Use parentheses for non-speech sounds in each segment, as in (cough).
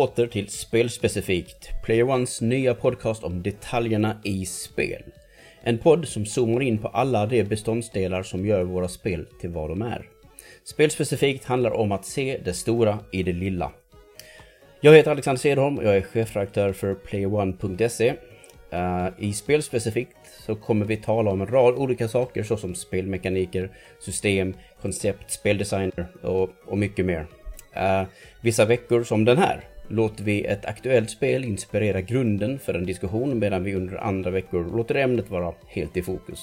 Åter till Spelspecifikt, Player Ones nya podcast om detaljerna i spel. En podd som zoomar in på alla de beståndsdelar som gör våra spel till vad de är. Spelspecifikt handlar om att se det stora i det lilla. Jag heter Alexander Cederholm och jag är chefredaktör för playerone.se. Eh, I Spelspecifikt så kommer vi tala om en rad olika saker såsom spelmekaniker, system, koncept, speldesigner och, och mycket mer. Uh, vissa veckor som den här låter vi ett aktuellt spel inspirera grunden för en diskussion medan vi under andra veckor låter ämnet vara helt i fokus.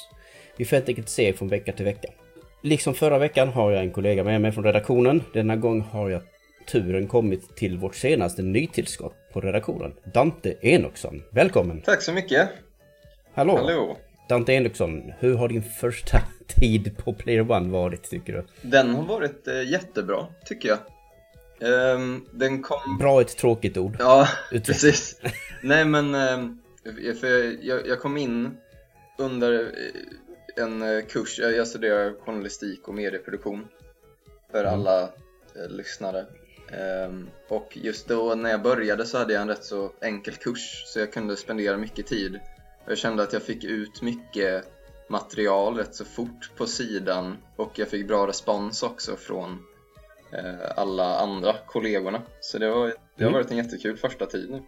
Vi får helt enkelt se från vecka till vecka. Liksom förra veckan har jag en kollega med mig från redaktionen. Denna gång har jag turen kommit till vårt senaste nytillskott på redaktionen. Dante Enoksson. Välkommen! Tack så mycket! Hallå! Hallå! Dante Enoksson, hur har din första (laughs) tid på Player One varit tycker du? Den har varit eh, jättebra, tycker jag. Ehm, den kom... Bra ett tråkigt ord. Ja, (laughs) precis. Nej men, ehm, för jag, jag kom in under eh, en eh, kurs, jag, studerar journalistik och medieproduktion för Mm. alla eh, lyssnare. Ehm, och just då när jag började så hade jag en rätt så enkel kurs så jag kunde spendera mycket tid. Jag kände att jag fick ut mycket material rätt så fort på sidan och jag fick bra respons också från alla andra kollegorna. Så det, var, det har Mm. varit en jättekul första tid nu,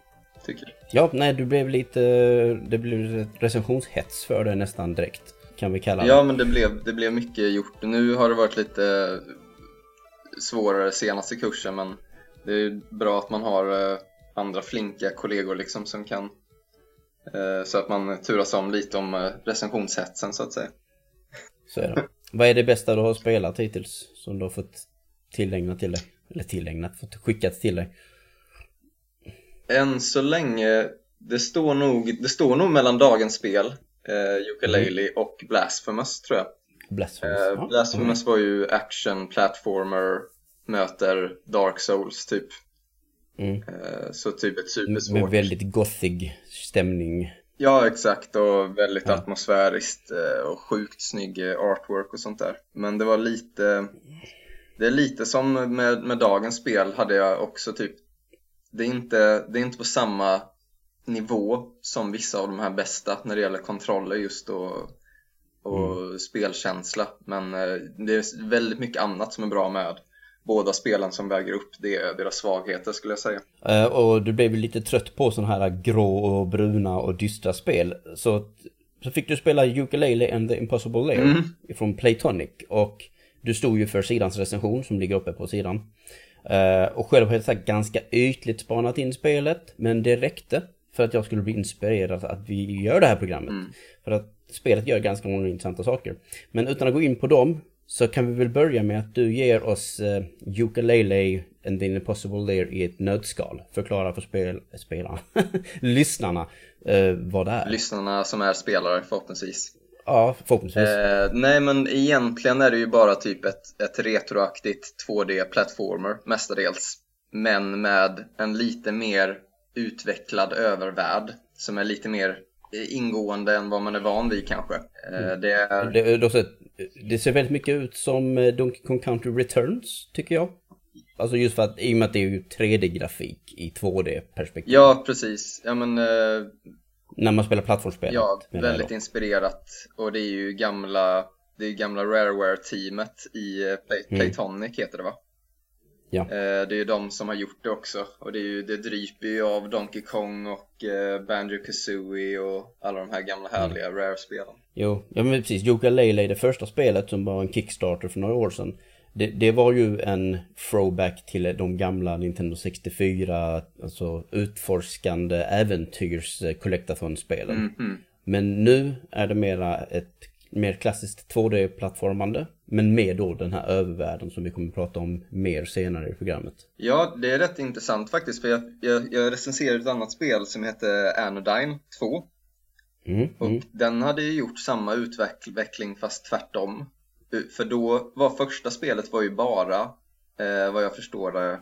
tycker jag. Ja, nej, du blev lite... Det blev recensionshets för det nästan direkt. Kan vi kalla det. Ja, men det blev, det blev mycket gjort. Nu har det varit lite svårare senaste kursen, men det är bra att man har eh, andra flinka kollegor liksom som kan eh, så att man turas om lite om eh, recensionshetsen så att säga. Så är det. Vad är det bästa du har spelat hittills? Som du har fått tillägnat till dig? Eller tillägnat, fått skickat till dig? Än så länge, det står nog, det står nog mellan dagens spel, eh, Ukulele och Blasphemous tror jag. Blasphemous? Eh, Blasphemous var ju action, platformer, möter Dark Souls typ. Mm. Eh, så typ ett Med supersvårt. väldigt gothig stämning. Ja, exakt och väldigt Ja. atmosfäriskt eh, och sjukt snygg eh, artwork och sånt där. Men det var lite, det är lite som med, med dagens spel hade jag också typ, det är, inte, det är inte på samma nivå som vissa av de här bästa när det gäller kontroller just och, och spelkänsla. Men eh, det är väldigt mycket annat som är bra med båda spelen som väger upp det, deras svagheter skulle jag säga. Eh, och du blev lite trött på sådana här grå och bruna och dystra spel. Så, så fick du spela Ukulele and the Impossible Lair Mm. från Playtonic. Och du stod ju för sidans recension som ligger uppe på sidan. Eh, och själv har jag här ganska ytligt spanat in spelet. Men det räckte för att jag skulle bli inspirerad att vi gör det här programmet. Mm. För att spelet gör ganska många intressanta saker. Men utan att gå in på dem så kan vi väl börja med att du ger oss uh, Ukulele and the Impossible Lair i ett nötskal. Förklara för spel, spelarna, (laughs) lyssnarna, eh, vad det är. Lyssnarna som är spelare förhoppningsvis. Ja, förhoppningsvis. Eh, nej men egentligen är det ju bara typ ett, ett retroaktigt 2D-plattformer mestadels. Men med en lite mer utvecklad övervärld som är lite mer ingående än vad man är van vid kanske. Eh, det är, Det, det, ser, det ser väldigt mycket ut som eh, Donkey Kong Country Returns, tycker jag. Alltså just för att, i och med att det är ju 3D-grafik i 2D-perspektiv. ja precis, ja men eh, När man spelar plattformsspelet. ja, väldigt inspirerat och det är ju gamla det är gamla Rareware-teamet i eh, Play, Mm. Playtonic heter det va? Ja. Eh, Det är ju de som har gjort det också och det, är ju, det dryper ju av Donkey Kong och eh, Banjo-Kazooie och alla de här gamla härliga Rare-spelen. Jo, ja men precis. Ukulele, det första spelet som var en Kickstarter för några år sedan. Det, det var ju en throwback till de gamla Nintendo 64, alltså utforskande äventyrs eh, collectathon-spelen. Mhm. Men nu är det mera ett mer klassiskt 2D-plattformande. Men med då den här övervärlden som vi kommer att prata om mer senare i programmet. Ja, det är rätt intressant faktiskt för jag, jag, jag recenserade ett annat spel som heter Anodyne 2 Mm, och mm. den hade ju gjort samma utveckling fast tvärtom. För då var första spelet var ju bara, eh, vad jag förstår det,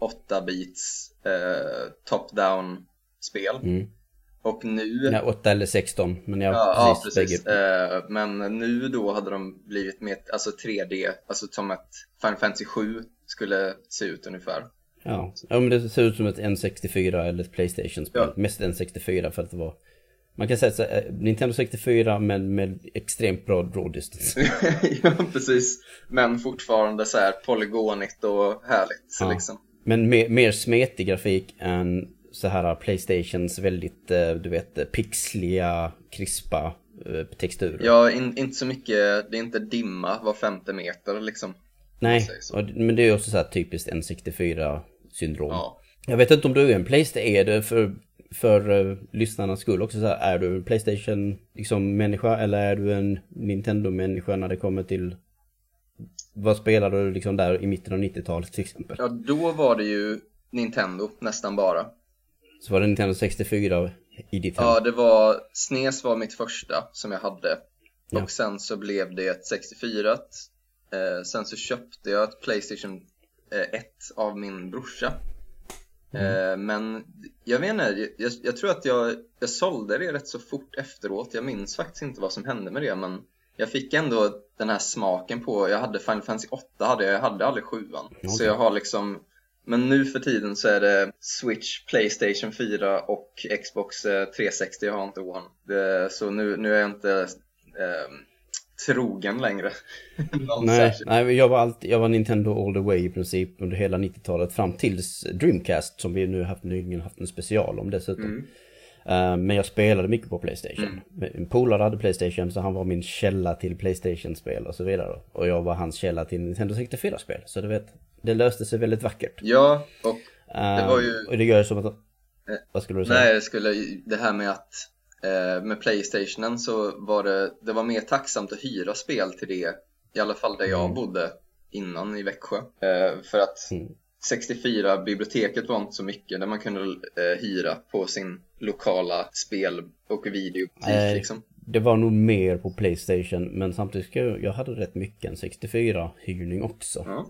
8-bits eh, top-down spel. Mm. Och nu Ja, 8 eller 16, men jag Ja, ja precis, precis. bägge. Eh, men nu då hade de blivit mer, alltså 3D, alltså som ett Final Fantasy 7 skulle se ut ungefär. Ja. ja, men det ser ut som ett N64 eller ett Playstation-spel. Ja. Mest N64 för att det var... Man kan säga så, här, eh, Nintendo 64 men med extremt bra draw distance. (laughs) ja, precis. Men fortfarande så här polygonigt och härligt Ja. liksom. Men mer, mer smetig grafik än så här Playstations väldigt, eh, du vet, pixliga, krispa eh, texturer. Ja, in, inte så mycket, det är inte dimma var femte meter liksom. Nej, och, men det är också så här typiskt N64-syndrom. Ja. Jag vet inte om du är en Playstation, är det för, för uh, lyssnarnas skull också så här, är du en Playstation liksom eller är du en Nintendo-människa när det kommer till vad spelar du liksom där i mitten av 90-talet till exempel? ja, då var det ju Nintendo nästan bara. Så var det Nintendo 64 i ditt hem? Ja, det var, SNES var mitt första som jag hade. Ja. Och sen så blev det ett 64. Eh, sen så köpte jag ett Playstation eh, 1 av min brorsa. Eh, men jag vet inte, jag, jag tror att jag, jag sålde det rätt så fort efteråt. Jag minns faktiskt inte vad som hände med det, men jag fick ändå den här smaken på, jag hade Final Fantasy 8, hade jag, jag hade aldrig 7 Så Okej. jag har liksom, men nu för tiden så är det Switch, Playstation 4 och Xbox eh, 360, jag har inte One. Det, så nu, nu är jag inte eh, trogen längre. (laughs) Nej, nej jag var alltid, jag var Nintendo all the way i princip under hela 90-talet fram tills Dreamcast som vi nu haft, nyligen haft en special om dessutom. Mm. Eh, men jag spelade mycket på Playstation. En polare hade Playstation så han var min källa till Playstation-spel och så vidare. Och jag var hans källa till Nintendo 64-spel. Så du vet, det löste sig väldigt vackert. Ja, och Eh, var ju- Och det gör ju som att... Vad skulle du säga? Nej, jag skulle, det här med att eh, med Playstationen så var det, det var mer tacksamt att hyra spel till det, i alla fall där jag Mm. bodde innan i Växjö. Eh, för att Mm. 64-biblioteket var inte så mycket där man kunde eh, hyra på sin lokala spel och videobutik Nej. liksom. Det var nog mer på Playstation men samtidigt jag, jag hade rätt mycket en 64-hyrning också. Ja.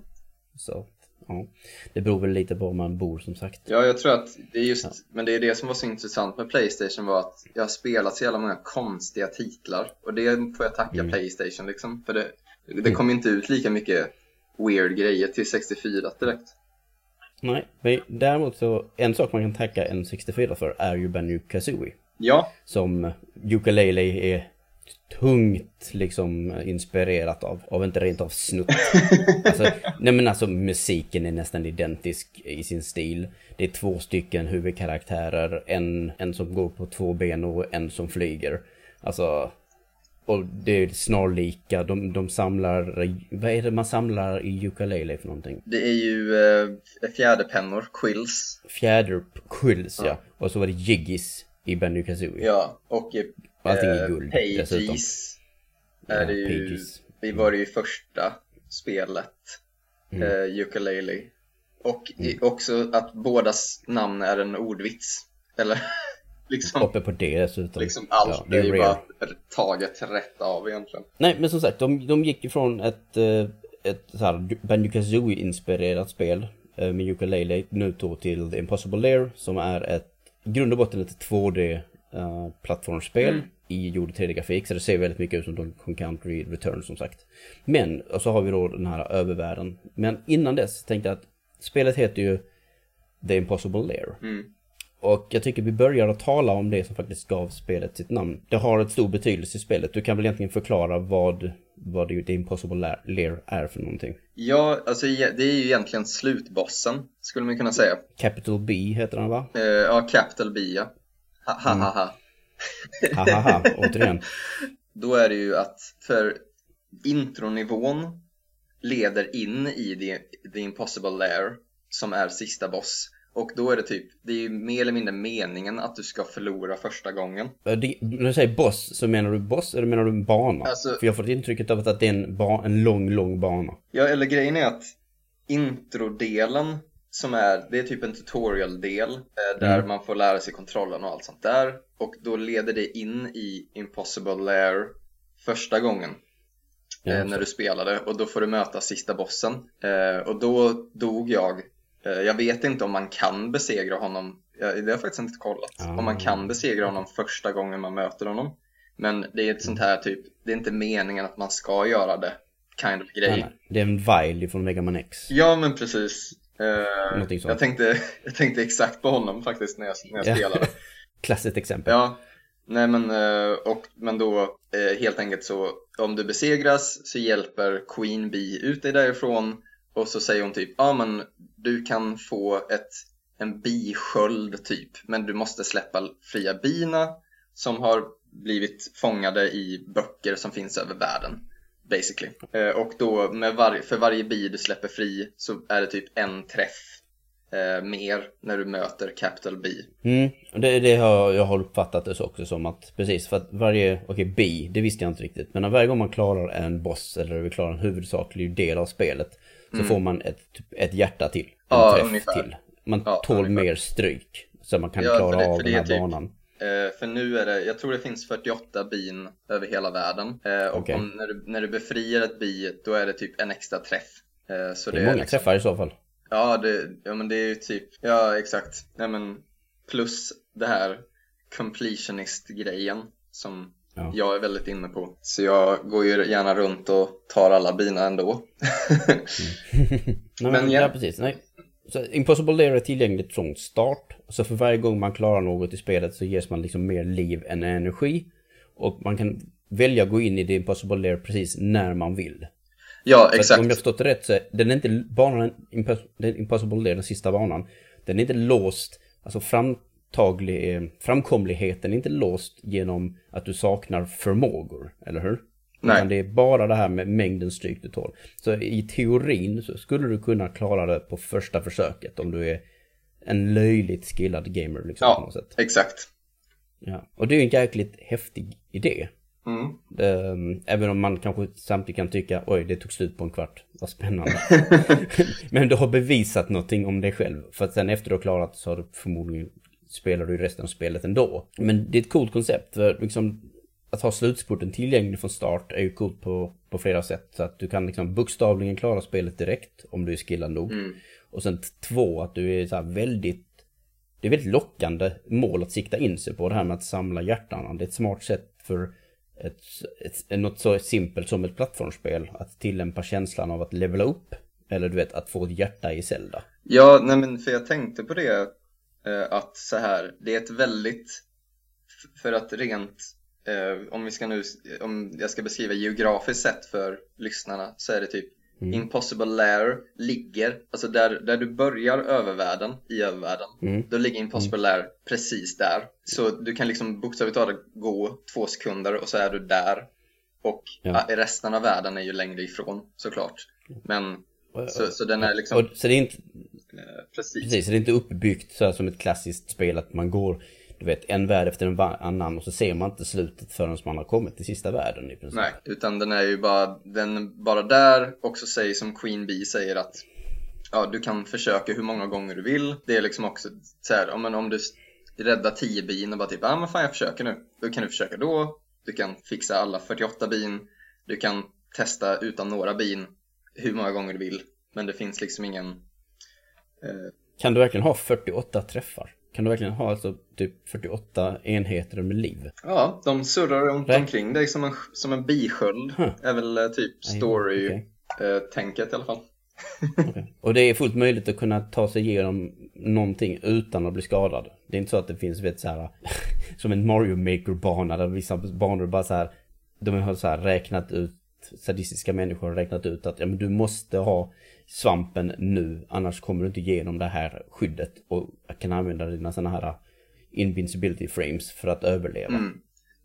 Så, ja. Det beror väl lite på var man bor som sagt. ja, jag tror att det är just, men det är det som var så intressant med Playstation var att jag har spelat så jävla många konstiga titlar och det får jag tacka Mm. Playstation liksom. För det, det Mm. kom inte ut lika mycket weird grejer till 64 direkt. Nej, men däremot så en sak man kan tacka en 64 för är ju Banjo Kazooie. Ja, Som Ukulele är tungt liksom inspirerat av, av inte rent av snutt. (laughs) Alltså, nej men alltså musiken är nästan identisk i sin stil. Det är två stycken huvudkaraktärer, en, en som går på två ben och en som flyger. Alltså, och det är snarlika, de, de samlar, vad är det man samlar i ukulele för någonting? det är ju eh, fjäderpennor, quills. Fjäder quills ja. Ja. Och så var det jiggis i Banjo Kazooie. Ja, och Allting är guld pages dessutom. är det ju, pages. det var det ju första spelet, Mm. eh, ukulele. Och i, också att bådas namn är en ordvits. Eller (laughs) liksom, Uppe på det dessutom. liksom allt Ja, det är ju bara taget rätt av egentligen. Nej men som sagt, de, de gick ifrån ett, eh, ett så här Banjo Kazooie-inspirerat spel eh, med ukulele nu då till The Impossible Lair som är ett i grund och botten ett 2D eh, plattformsspel Mm. i gjord 3D-grafik så det ser väldigt mycket ut som Donkey Country Return som sagt. Men, och så har vi då den här övervärlden. Men innan dess tänkte jag att spelet heter ju The Impossible Lair. Mm. Och jag tycker vi börjar att tala om det som faktiskt gav spelet sitt namn. Det har ett stor betydelse i spelet. Du kan väl egentligen förklara vad, vad det, The Impossible La- Lair är för någonting. Ja, alltså det är ju egentligen slutbossen, skulle man kunna säga. Capital B heter den va? Eh, ja, Capital B ja. Ha, ha, Mm. ha, ha. Hahaha, återigen. (laughs) Då är det ju att för intronivån leder in i the, the Impossible Lair som är sista boss. Och då är det typ, det är ju mer eller mindre meningen att du ska förlora första gången. Det- När du säger boss så menar du boss eller menar du en bana? Alltså- För jag får intrycket av att det är en, ba- en lång, lång bana. Ja, eller grejen är att introdelen som är, det är typ en tutorial-del eh, där Mm. man får lära sig kontrollen och allt sånt där. Och då leder det in i Impossible Lair första gången. Eh, när du spelade och då får du möta sista bossen. Eh, och då dog jag. Eh, jag vet inte om man kan besegra honom. Ja, det har jag faktiskt inte kollat. Ah. Om man kan besegra honom första gången man möter honom. Men det är ett sånt här typ, det är inte meningen att man ska göra det kind of grej. Nej, nej. Det är en Vile från Mega Man X. Ja men precis. Sånt. jag, tänkte, (laughs) jag tänkte exakt på honom faktiskt när jag, när jag Ja. spelade. (laughs) Klassiskt exempel. Ja, nej men, eh, och, men då eh, helt enkelt så om du besegras så hjälper Queen Bee ut dig därifrån och så säger hon typ ja men du kan få ett, en bisköld typ men du måste släppa fria bina som har blivit fångade i böcker som finns över världen basically. Eh, och då med var, för varje bi du släpper fri så är det typ en träff eh, mer när du möter Capital B. Mm, det, det har jag har uppfattat det så också som att precis för att varje, okej B, det visste jag inte riktigt. Men varje gång man klarar en boss eller vi klarar en huvudsaklig del av spelet så får man ett, typ ett hjärta till. En Ja, träff ungefär. till. Man Ja, tål ungefär. mer stryk. Så man kan Ja, klara det- av den här typ- banan. Eh, för nu är det, jag tror det finns 48 bin över hela världen. Eh, och Okej. om, när, du, när du befriar ett bi, då är det typ en extra träff. Eh, så Det är många liksom, träffar i så fall. Ja, det, ja, men det är ju typ, ja exakt. Nej, men plus det här completionist-grejen som Ja. jag är väldigt inne på. Så jag går ju gärna runt och tar alla bina ändå. (laughs) (laughs) Nej, men, Men ja. ja. precis. Nej. Så Impossible Lair är tillgängligt från start. Så för varje gång man klarar något i spelet så ges man liksom mer liv än energi. Och man kan välja att gå in i det Impossible Lair precis när man vill. ja, exakt. Om jag förstått det rätt så den är inte banan, den Impossible Lair, den sista banan. Den är inte låst, alltså framtaglig, eh, framkomligheten är inte låst genom att du saknar förmågor, eller hur? Nej. Utan det är bara det här med mängden stryk du tål. Så i teorin så skulle du kunna klara det på första försöket om du är en löjligt skillad gamer liksom på Ja, något sätt. exakt. Ja. Och det är ju en jäkligt häftig idé. Mm. Ehm, Även om man kanske samtidigt kan tycka oj det tog slut på en kvart, vad spännande. (laughs) Men du har bevisat någonting om dig själv. För att sen efter du har klarat så har du förmodligen spelar du resten av spelet ändå. Men det är ett coolt koncept. För liksom, att ha slutspurten tillgänglig från start är ju coolt på, på flera sätt. Så att du kan liksom bokstavligen klara spelet direkt om du är skillad nog. Mm. Och sen två, att du är så här väldigt det är väldigt lockande mål att sikta in sig på det här med att samla hjärtan. Det är ett smart sätt för ett, ett, något så simpelt som ett plattformsspel att tillämpa känslan av att levela upp. Eller du vet, att få ett hjärta i Zelda. Ja, nej men för jag tänkte på det eh, att så här, det är ett väldigt, för att rent, eh, om vi ska nu, om jag ska beskriva geografiskt sett för lyssnarna så är det typ Mm. Impossible Lair ligger, alltså där, där du börjar övervärlden, i övervärlden, Mm. då ligger Impossible Lair precis där. Så du kan liksom bokstavligt talat gå två sekunder och så är du där. Och Ja. resten av världen är ju längre ifrån såklart. Men så, så den är liksom, Och, så det är inte, eh, precis. precis, så det är inte uppbyggt så här som ett klassiskt spel att man går, du vet, en värld efter en annan och så ser man inte slutet förrän man har kommit till sista världen i princip. Nej, utan den är ju bara, den bara där och så säger som Queen Bee säger att ja, du kan försöka hur många gånger du vill. Det är liksom också så här, om, om du räddar 10 bin och bara typ, ja men fan jag försöker nu. Då kan du försöka då, du kan fixa alla 48 bin, du kan testa utan några bin hur många gånger du vill. Men det finns liksom ingen, eh, Kan du verkligen ha 48 träffar? Kan du verkligen ha alltså typ 48 enheter med liv? ja, de surrar runt Rätt. omkring dig som en, som en bisköld. Huh. Är väl eh, typ story-tänket i alla fall. (laughs) Okej. Och det är fullt möjligt att kunna ta sig igenom någonting utan att bli skadad. Det är inte så att det finns, vet så här, (laughs) som en Mario Maker-bana där vissa banor bara så här, de har så här räknat ut, sadistiska människor har räknat ut att ja, men du måste ha svampen nu, annars kommer du inte igenom det här skyddet och kan använda dina sådana här invincibility frames för att överleva. Mm.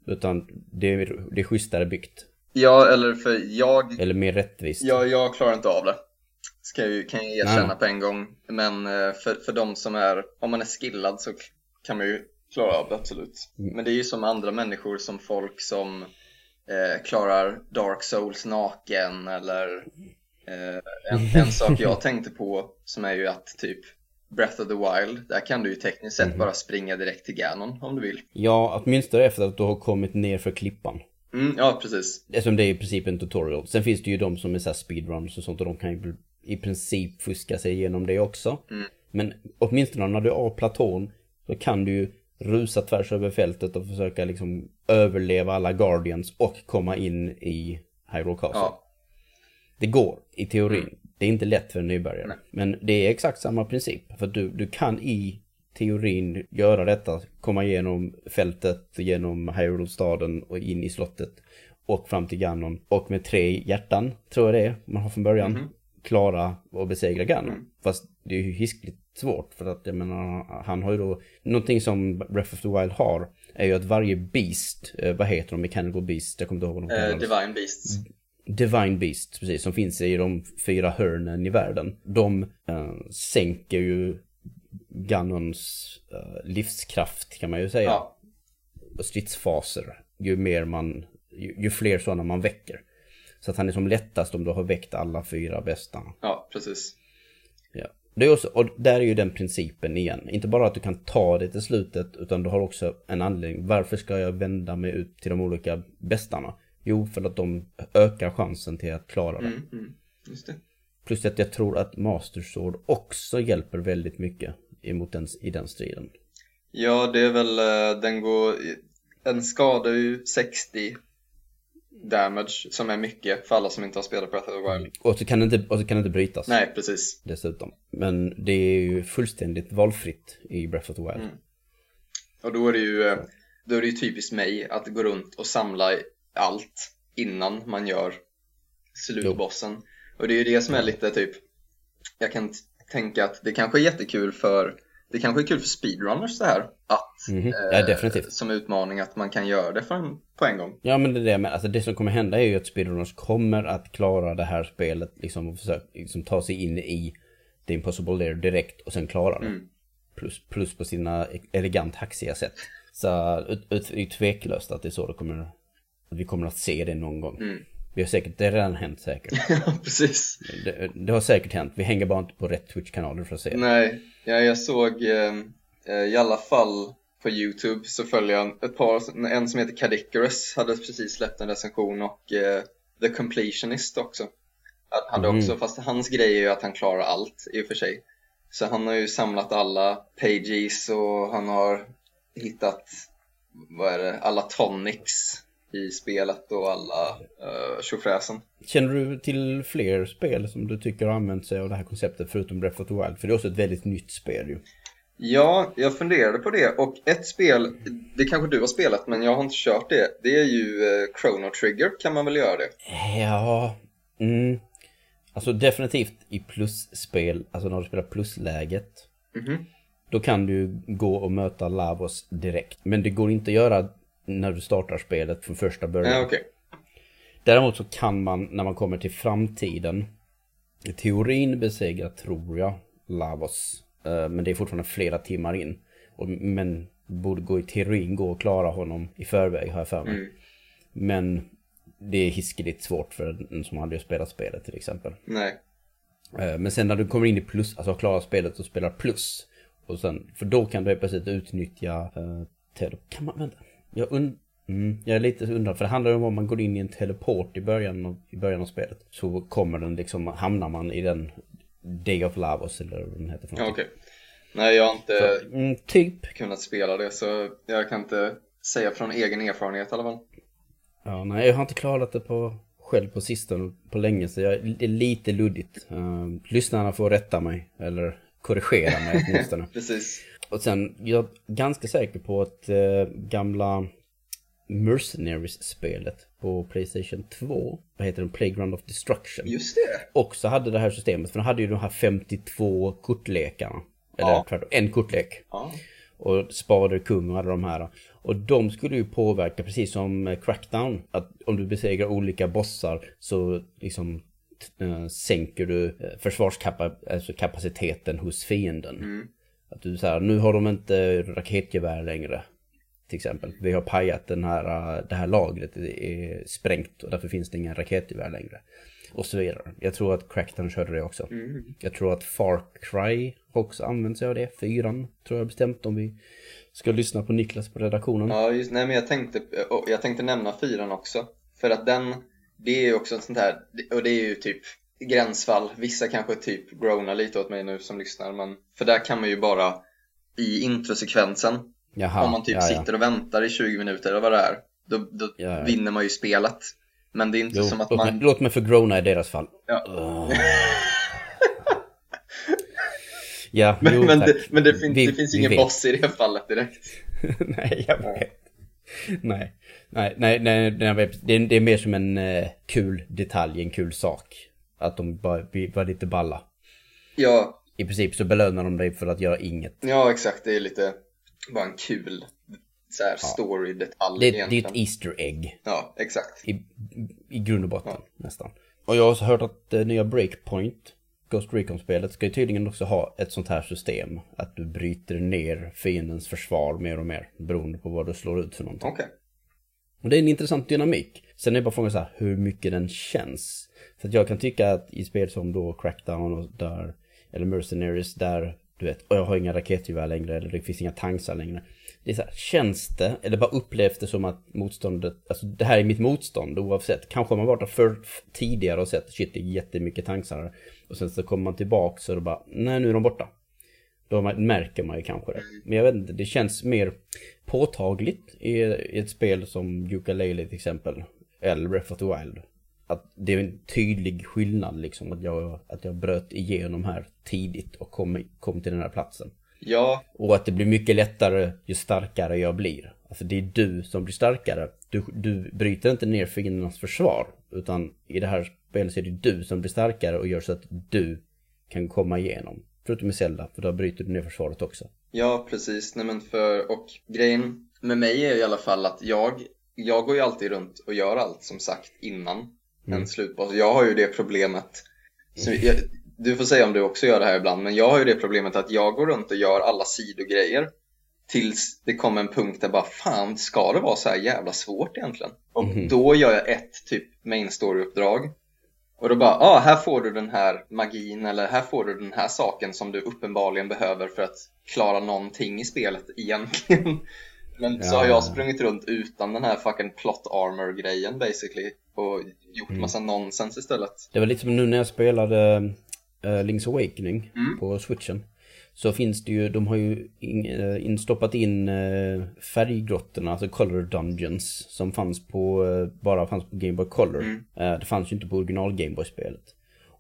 Utan det är, det är schysstare byggt. Ja, eller för jag, Eller mer rättvist. jag, jag klarar inte av det. Ska jag, ju- kan jag erkänna Nej. på en gång. Men eh, för, för de som är, om man är skillad så kan man ju klara av det absolut. Mm. Men det är ju som andra människor, som folk som eh, klarar Dark Souls naken eller eh, en, en sak jag tänkte på som är ju att typ Breath of the Wild, där kan du ju tekniskt sett Mhm. bara springa direkt till Ganon om du vill. Ja, åtminstone efter att du har kommit ner för klippan. Mm, ja, precis. Eftersom det är i princip en tutorial. Sen finns det ju de som är så speedruns och sånt och de kan ju i princip fuska sig igenom det också. Mm. Men åtminstone när du är av platån så kan du ju rusa tvärs över fältet och försöka liksom överleva alla Guardians och komma in i Hyrule Castle. Ja. Det går i teorin. Det är inte lätt för en nybörjare. Nej. Men det är exakt samma princip. För du, du kan i teorin göra detta, komma igenom fältet, genom Hyrule-staden och in i slottet och fram till Ganon. Och med tre hjärtan, tror jag det är, man har från början, Mhm. klara och besegra Ganon. Mm. Fast det är ju hiskligt svårt för att jag menar, han har ju då, någonting som Breath of the Wild har, är ju att varje beast, eh, vad heter de, mechanical beast, jag kommer inte ihåg vad de Eh, kallas. Divine Beasts. Divine Beast, precis, som finns i de fyra hörnen i världen. De eh, sänker ju Ganons eh, livskraft kan man ju säga. Ja, stridsfaser. Ju mer man, ju, ju fler sådana man väcker. Så att han är som lättast om du har väckt alla fyra bästa. ja, precis. Ja. Det är också, och där är ju den principen igen. Inte bara att du kan ta det till slutet, utan du har också en anledning. Varför ska jag vända mig ut till de olika bästarna? Jo, för att de ökar chansen till att klara det. Mm, mm. Just det. Plus att jag tror att Master Sword också hjälper väldigt mycket emot den, i den striden. Ja, det är väl, eh, den går, den skadar ju 60 damage, som är mycket för alla som inte har spelat Breath of the Wild. Och så kan det inte, och så kan det inte brytas Nej, precis. dessutom. Men det är ju fullständigt valfritt i Breath of the Wild. Mm. Och då är det ju, eh, då är det ju typiskt mig att gå runt och samla allt innan man gör slutbossen. Och det är ju det som är lite typ, jag kan tänka att det kanske är jättekul för, det kanske är kul för speedrunners det här, att Mhm. eh, Ja, definitivt. som utmaning att man kan göra det för en, på en gång. Ja men det är det med, alltså det som kommer hända är ju att speedrunners kommer att klara det här spelet liksom och försöka liksom, ta sig in i The Impossible Lair direkt och sen klara det. Mm. Plus, plus på sina elegant haxiga sätt. Så ut, ut, det är tveklöst att det är så det kommer, vi kommer att se det någon gång. Mm. Vi har säkert, det har redan hänt säkert. (laughs) Ja, precis. Det, det har säkert hänt, vi hänger bara inte på rätt Twitch-kanaler för att se. Nej, ja, jag såg eh, eh, i alla fall på Youtube så följer jag ett par, en som heter Cadicarus hade precis släppt en recension och eh, The Completionist också. Hade Mhm. också, fast hans grej är ju att han klarar allt i och för sig. Så han har ju samlat alla pages och han har hittat, vad är det, alla tonics i spelet och alla uh, tjofräsen. Känner du till fler spel som du tycker har använt sig av det här konceptet förutom Breath of the Wild? För det är också ett väldigt nytt spel ju. Ja, jag funderade på det och ett spel, det kanske du har spelat men jag har inte kört det. Det är ju eh, Chrono Trigger, kan man väl göra det? Ja, mm. Alltså definitivt i plusspel, alltså när du spelar plusläget. Mhm. Då kan du gå och möta Lavos direkt. Men det går inte att göra när du startar spelet från första början. Ja, okej. Däremot så kan man när man kommer till framtiden i teorin besegra, tror jag, Lavos. Eh, Men det är fortfarande flera timmar in. Men borde gå i teorin gå och klara honom i förväg har jag för mig. Mm. Men det är hiskeligt svårt för en som hade spelat spelet till exempel. Nej. Eh, Men sen när du kommer in i plus, alltså klarar spelet och spelar plus. Och sen, för då kan du plötsligt utnyttja uh. Kan man, vänta. Jag, und, mm, jag är lite undrar, för det handlar ju om om man går in i en teleport i början av, i början av spelet. Så kommer den liksom, hamnar man i den Day of Lavos eller vad den heter Ja, okej. Nej, jag har inte Så, mm, typ. kunnat spela det så jag kan inte säga från egen erfarenhet i alla fall. Ja, nej, jag har inte klarat det på själv på sistone på länge så jag, det är lite luddigt. Uh, lyssnarna får rätta mig eller korrigera mig åtminstone. (laughs) Precis. Och sen, jag är ganska säker på att eh, gamla Mercenaries-spelet på Playstation 2, vad heter den? Playground of Destruction. Just det. Också hade det här systemet, för de hade ju de här 52 kortlekarna. Eller Ja. tvärtom, en kortlek. Ja. Och Spader, Kung och alla de här. Och de skulle ju påverka precis som eh, Crackdown. Att om du besegrar olika bossar så liksom eh, sänker du eh, försvarskapaciteten hos fienden. Mm. Att du säger nu har de inte raketgevär längre. Till exempel. Vi har pajat den här, eh, det här lagret det är sprängt och därför finns det inga raketgevär längre. Och så vidare. Jag tror att Crackdown körde det också. Mm. Jag tror att Far Cry också använt sig av det. Fyran tror jag bestämt om vi ska lyssna på Niklas på redaktionen. Ja, just, nej men jag tänkte, jag tänkte nämna fyran också. För att den, det är ju också sånt här, och det är ju typ gränsfall. Vissa kanske typ groanar lite åt mig nu som lyssnar, men för där kan man ju bara i introsekvensen, Jaha, om man typ ja, ja. sitter och väntar i 20 minuter eller vad det är, då, då Ja, vinner man ju spelet. Men det är inte Jo, som att låt, man... mig, låt mig förgrona i deras fall. Ja. Ugh. (laughs) Ja, Men, jo, men, det, men det, fin, Vi- det finns ingen vet. boss i det fallet direkt. (laughs) nej, jag vet. Nej, nej, nej, nej, nej det, är, det är mer som en eh, kul detalj, en kul sak. Att de bara var lite balla. Ja, I princip så belönar de dig för att göra inget. ja exakt. Det är lite bara en kul så här, story-detalj Det, det är egentligen. ett Easter egg. Ja, exakt. I, I grund och botten nästan. Och jag har också hört att eh, nya Breakpoint, Ghost Recon-spelet, ska ju tydligen också ha ett sånt här system. Att du bryter ner fiendens försvar mer och mer. Beroende på vad du slår ut för någonting. Okej. Och det är en intressant dynamik. Sen är bara frågan så här, hur mycket den känns. Så att jag kan tycka att i spel som då Crackdown och där, eller Mercenaries, där du vet, och jag har inga raketgevär längre, eller det finns inga tanksar längre. Det är så här, känns det, eller bara upplevs det som att motståndet, alltså det här är mitt motstånd oavsett. Kanske har man varit där för tidigare och sett, shit det är jättemycket tankar. Och sen så kommer man tillbaka så är det bara, nej nu är de borta. Då märker man ju kanske det. Men jag vet inte, det känns mer påtagligt i, i ett spel som Yooka-Laylee till exempel. Eller Breath of the Wild. Att det är en tydlig skillnad liksom. Att jag, att jag bröt igenom här tidigt och kom, kom till den här platsen. Ja, Och att det blir mycket lättare ju starkare jag blir. Alltså det är du som blir starkare. Du, du bryter inte ner fiendernas försvar. Utan i det här spelet så är det du som blir starkare och gör så att du kan komma igenom. Förutom i Zelda, för då bryter du ner försvaret också. ja precis. Nej men för, och grejen med mig är i alla fall att jag, jag går ju alltid runt och gör allt som sagt innan en slutboss. Jag har ju det problemet, jag, du får säga om du också gör det här ibland, men jag har ju det problemet att jag går runt och gör alla sidogrejer tills det kommer en punkt där bara fan, ska det vara så här jävla svårt egentligen? Och Mhm. då gör jag ett typ main story-uppdrag och då bara, ah, här får du den här magin eller här får du den här saken som du uppenbarligen behöver för att klara någonting i spelet egentligen. (laughs) Men så har jag sprungit runt utan den här fucking plot armor grejen basically och gjort Mm. massa nonsens istället. Det var lite som nu när jag spelade uh, Link's Awakening Mm. på switchen. Så finns det ju, de har ju in, eh, instoppat in uh, färggrottorna, alltså color dungeons. Som fanns på, eh, bara fanns på Game Boy Color. Mm. Eh, det fanns ju inte på original Game Boy-spelet.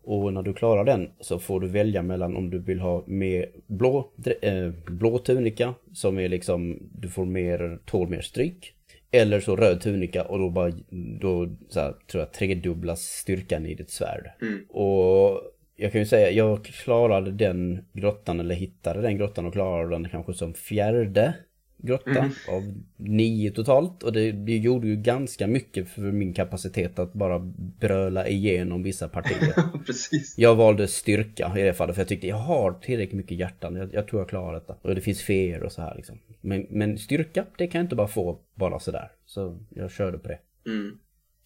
Och när du klarar den så får du välja mellan om du vill ha mer blå, eh, blå tunika som är liksom, du får mer, tål mer stryk. Eller så röd tunika och då bara, då så här, tror jag tredubblas styrkan i ditt svärd. Mm. Och jag kan ju säga, jag klarade den grottan eller hittade den grottan och klarade den kanske som fjärde grotta Mm. av nio totalt. Och det, det gjorde ju ganska mycket för min kapacitet att bara bröla igenom vissa partier. (laughs) Precis. Jag valde styrka i det fallet för jag tyckte jag har tillräckligt mycket hjärtan. Jag, jag tror jag klarar detta. Och det finns feer och så här liksom. Men, men styrka, det kan jag inte bara få bara sådär. Så jag körde på det. Mm.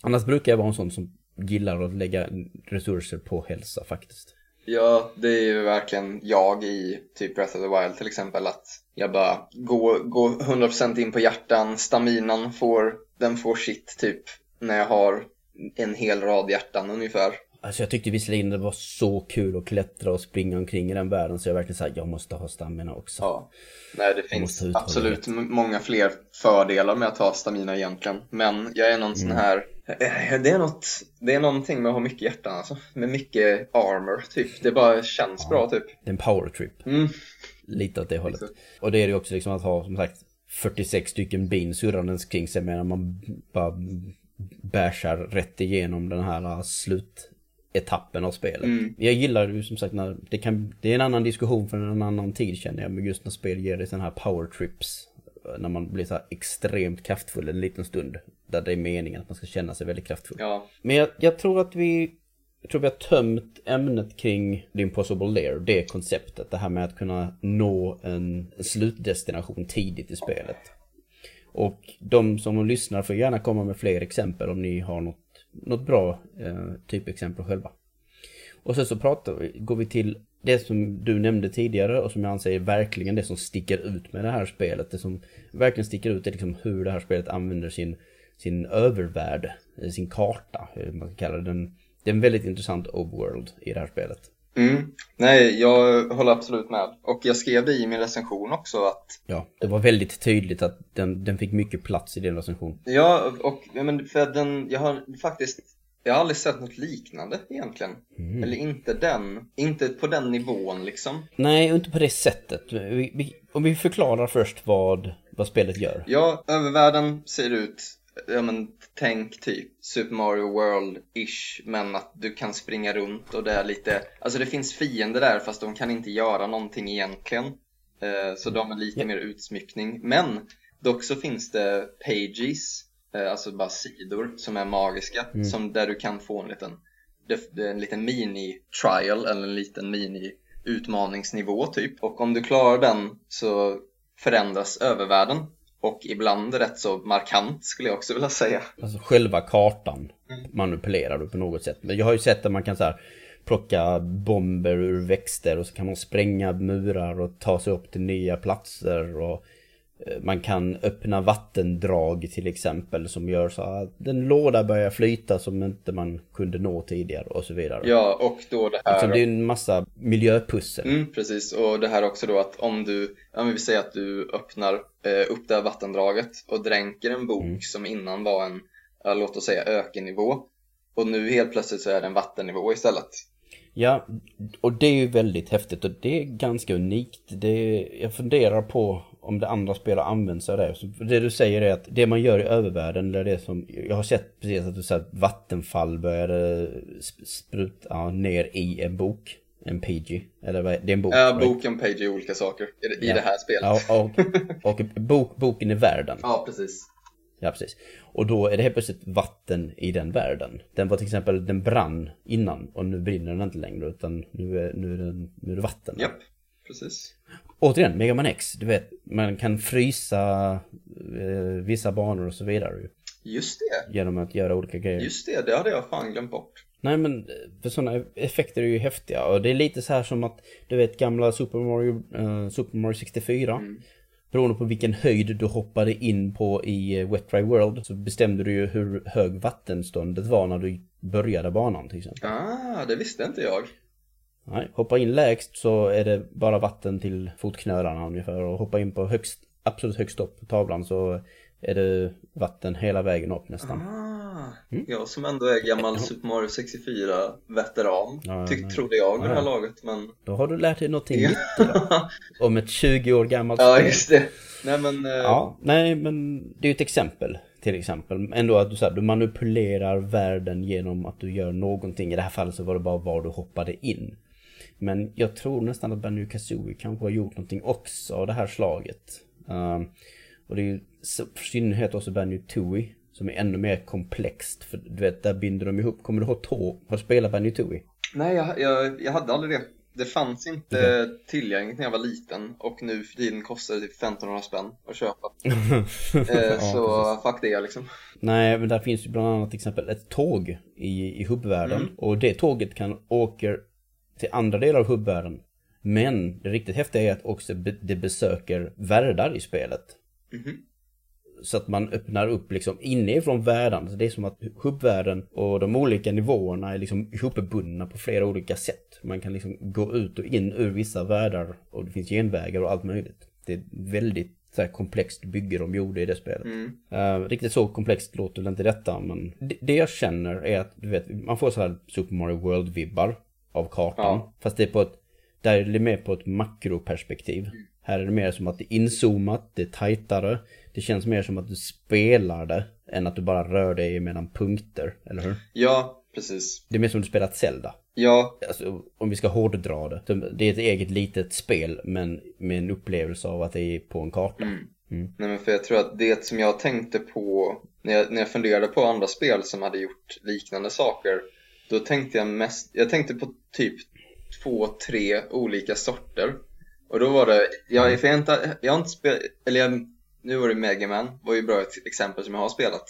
Annars brukar jag vara en sån som gillar att lägga resurser på hälsa faktiskt. Ja, det är ju verkligen jag i typ Breath of the Wild till exempel att jag bara går, går 100% in på hjärtan, staminan får, den får shit typ när jag har en hel rad hjärtan ungefär. Alltså jag tyckte visserligen det var så kul att klättra och springa omkring i den världen så jag verkligen såhär, jag måste ha stamina också. Ja. Nej, det finns absolut många fler fördelar med att ha stamina egentligen. Men jag är någon sån här, eh, det är något, det är någonting med att ha mycket hjärtan alltså. Med mycket armor typ. Det bara känns bra typ. Det är en power trip. Mm. Lite åt det hållet. Exakt. Och det är ju också liksom att ha som sagt 46 stycken bin surrandes kring sig medan man bara bashar rätt igenom den här uh, slutetappen av spelet. Mm. Jag gillar ju som sagt när det kan, det är en annan diskussion för en annan tid känner jag, men just när spel ger dig sådana här power trips. När man blir så här extremt kraftfull en liten stund. Där det är meningen att man ska känna sig väldigt kraftfull. Ja, Men jag, jag tror att vi jag tror vi har tömt ämnet kring The Impossible Lair, det konceptet. Det här med att kunna nå en slutdestination tidigt i spelet. Och de som lyssnar får gärna komma med fler exempel om ni har något, något bra eh, typexempel själva. Och sen så pratar vi, går vi till det som du nämnde tidigare och som jag anser är verkligen det som sticker ut med det här spelet. Det som verkligen sticker ut är liksom hur det här spelet använder sin, sin övervärld, eh, sin karta, eh, hur man kan kalla det. Den, det är en väldigt intressant overworld i det här spelet. Mm. Nej, jag håller absolut med. Och jag skrev det i min recension också att Ja, det var väldigt tydligt att den, den fick mycket plats i din recension. Ja, och ja, men för den, jag har faktiskt jag har aldrig sett något liknande egentligen. Mm. Eller inte den, inte på den nivån liksom. Nej, inte på det sättet. Vi, vi, om vi förklarar först vad, vad spelet gör. Ja, övervärlden ser ut, ja men tänk typ Super Mario World-ish, men att du kan springa runt och det är lite, alltså det finns fiender där fast de kan inte göra någonting egentligen. Eh, Så de är lite mer utsmyckning. Men dock så finns det pages, eh, alltså bara sidor som är magiska, Mm. som där du kan få en liten, en liten mini-trial eller en liten mini-utmaningsnivå typ. Och om du klarar den så förändras övervärlden och ibland rätt så markant skulle jag också vilja säga. Alltså själva kartan Mm. manipulerar du på något sätt. Men jag har ju sett att man kan så här plocka bomber ur växter och så kan man spränga murar och ta sig upp till nya platser och man kan öppna vattendrag till exempel som gör så att en låda börjar flyta som inte man kunde nå tidigare och så vidare. Ja, och då det här... Liksom det är en massa miljöpussel. Mm, precis, och det här också då att om du, ja men vi säger att du öppnar eh, upp det här vattendraget och dränker en bok Mm. som innan var en, ja, låt oss säga ökennivå och nu helt plötsligt så är det en vattennivå istället. Ja, och det är ju väldigt häftigt och det är ganska unikt. Det, jag funderar på om det andra spel har använt sig av det. Så det du säger är att det man gör i övervärlden, eller det som... Jag har sett precis att du säger att vattenfall började sp- spruta ner i en bok. En PG. Eller vad är det? är en bok. Ja, boken page är olika saker i, Ja. det här spelet. Ja, och, och bok, boken i världen. Ja, precis. Ja, precis. Och då är det helt plötsligt vatten i den världen. Den var till exempel, den brann innan och nu brinner den inte längre utan nu är, nu är, den, nu är det vatten. Japp, precis. Återigen, Mega Man X, du vet, man kan frysa eh, vissa banor och så vidare ju, Just det, genom att göra olika grejer. just det, det hade jag fan glömt bort. Nej men, eh, för sådana effekter är ju häftiga och det är lite så här som att, du vet gamla Super Mario, eh, Super Mario 64. Mm. Beroende på vilken höjd du hoppade in på i eh, Wet Dry World så bestämde du ju hur hög vattenståndet var när du började banan till exempel. Ah, det visste inte jag. Nej, hoppa in lägst så är det bara vatten till fotknölarna ungefär och hoppa in på högst, absolut högst upp på tavlan så är det vatten hela vägen upp nästan. Ah, Mm. jag som ändå är gammal Super Mario 64-veteran, Ja, tyck, trodde jag vid det här Ja. laget, men... Då har du lärt dig någonting nytt. (laughs) Om ett 20 år gammalt ja, spel. just det. Nej men, eh, Ja, nej men det är ju ett exempel till exempel. Ändå att du, så här, du manipulerar världen genom att du gör någonting. I det här fallet så var det bara var du hoppade in. Men jag tror nästan att Banjo Kazooie kanske har gjort någonting också av det här slaget. Ehm, och det är ju för synnerhet också Banjo Tooie som är ännu mer komplext. För du vet, där binder de ihop. Kommer du ihåg tå? Har du spelat Banjo Tooie? nej jag, jag, jag hade aldrig det. Det fanns inte tillgängligt när jag var liten och nu för tiden kostar det typ 1500 spänn att köpa. (laughs) Eh, Ja, så fuck det liksom. Nej, men där finns ju bland annat till exempel ett tåg i, i hubbvärlden. Mm. Och det tåget kan åka till andra delar av hubbvärlden. Men det riktigt häftiga är att också det besöker världar i spelet. Mhm. Så att man öppnar upp liksom inifrån världen. Så det är som att hubbvärlden och de olika nivåerna är liksom ihopbundna på flera olika sätt. Man kan liksom gå ut och in ur vissa världar och det finns genvägar och allt möjligt. Det är väldigt så komplext bygge de gjorde i det spelet. Mm. Eh, riktigt så komplext låter det inte detta, men det, det jag känner är att du vet, man får så här Super Mario World-vibbar av kartan. Ja. Fast det är på ett, där är det mer på ett makroperspektiv. Här är det mer som att det är inzoomat, det är tajtare. Det känns mer som att du spelar det än att du bara rör dig mellan punkter, eller hur? Ja, precis. Det är mer som att du spelat Zelda. Ja, Alltså, om vi ska hårddra det. Det är ett eget litet spel, men med en upplevelse av att det är på en karta. Mm. Mm. Nej men för jag tror att det som jag tänkte på när jag, när jag funderade på andra spel som hade gjort liknande saker Då tänkte jag mest, jag tänkte på typ två, tre olika sorter Och då var det, jag, för jag, inte, jag har inte spelat, eller jag, nu var det Mega Man var ju bra ett exempel som jag har spelat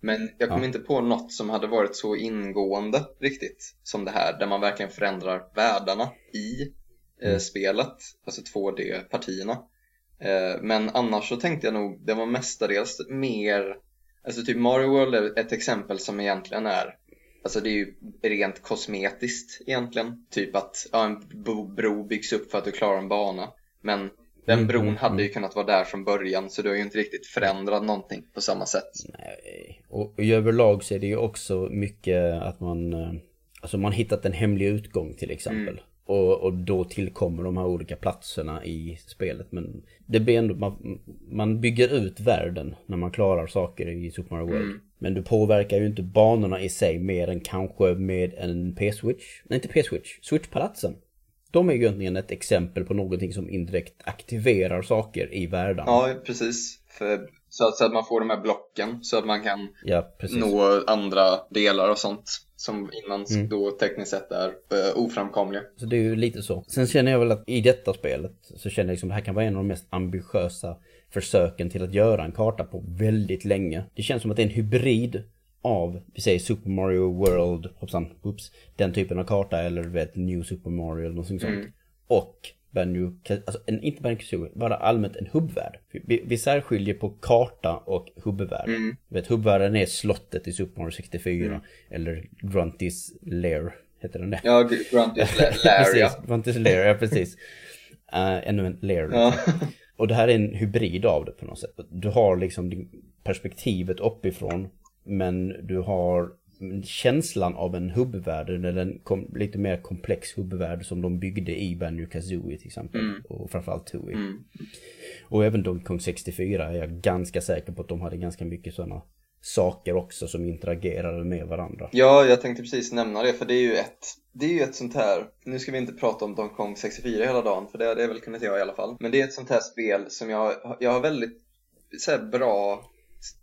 Men jag kom Ja. inte på något som hade varit så ingående riktigt som det här Där man verkligen förändrar världarna i eh, Mm. spelet, alltså 2D-partierna Eh, Men annars så tänkte jag nog, det var mestadels mer Alltså typ Mario World är ett exempel som egentligen är Alltså det är ju rent kosmetiskt egentligen Typ att ja, en bro byggs upp för att du klarar en bana Men Den Mm, bron mm, hade ju mm. kunnat vara där från början så du har ju inte riktigt förändrat någonting på samma sätt. Nej. Och, och överlag så är det ju också mycket att man eh, Alltså man hittat en hemlig utgång till exempel. Mm. Och, och då tillkommer de här olika platserna i spelet. Men det blir ändå, man, man bygger ut världen när man klarar saker i Super Mario World. Mm. Men du påverkar ju inte banorna i sig mer än kanske med en P-switch. Nej inte P-switch, switchpalatsen. De är ju egentligen ett exempel på någonting som indirekt aktiverar saker i världen. Ja, precis. För, så, att, så att man får de här blocken så att man kan Ja, nå andra delar och sånt som innan Mm. då tekniskt sett är uh, oframkomliga. Så det är ju lite så. Sen känner jag väl att i detta spelet så känner jag liksom att det här kan vara en av de mest ambitiösa försöken till att göra en karta på väldigt länge. Det känns som att det är en hybrid av, vi säger Super Mario World, hoppsan, oops, den typen av karta eller du vet New Super Mario eller någonting sånt. Mm. Och Banjo, alltså en, inte Banjo Kazooie, bara allmänt en hubbvärld. Vi, vi särskiljer på karta och hubbvärld. Mm. Du vet, hubbvärlden är slottet i Super Mario 64 Mm. eller Grunty's Lair, heter den det? Ja, Grunty's La- Lair, (laughs) ja. precis, Grunty's Lair, ja precis. Uh, (laughs) ännu en lair. ja. Och det här är en hybrid av det på något sätt. Du har liksom perspektivet uppifrån, men du har känslan av en hubbvärld, eller en kom, lite mer komplex hubbvärld som de byggde i Banjo Kazooie till exempel. Mm. Och framförallt Tooie. Mm. Och även Donkey Kong 64 är jag ganska säker på att de hade ganska mycket sådana saker också som interagerade med varandra. ja, jag tänkte precis nämna det för det är ju ett det är ju ett sånt här, nu ska vi inte prata om Donkey Kong 64 hela dagen för det hade jag väl kunnat göra i alla fall. Men det är ett sånt här spel som jag, jag har väldigt så bra, st-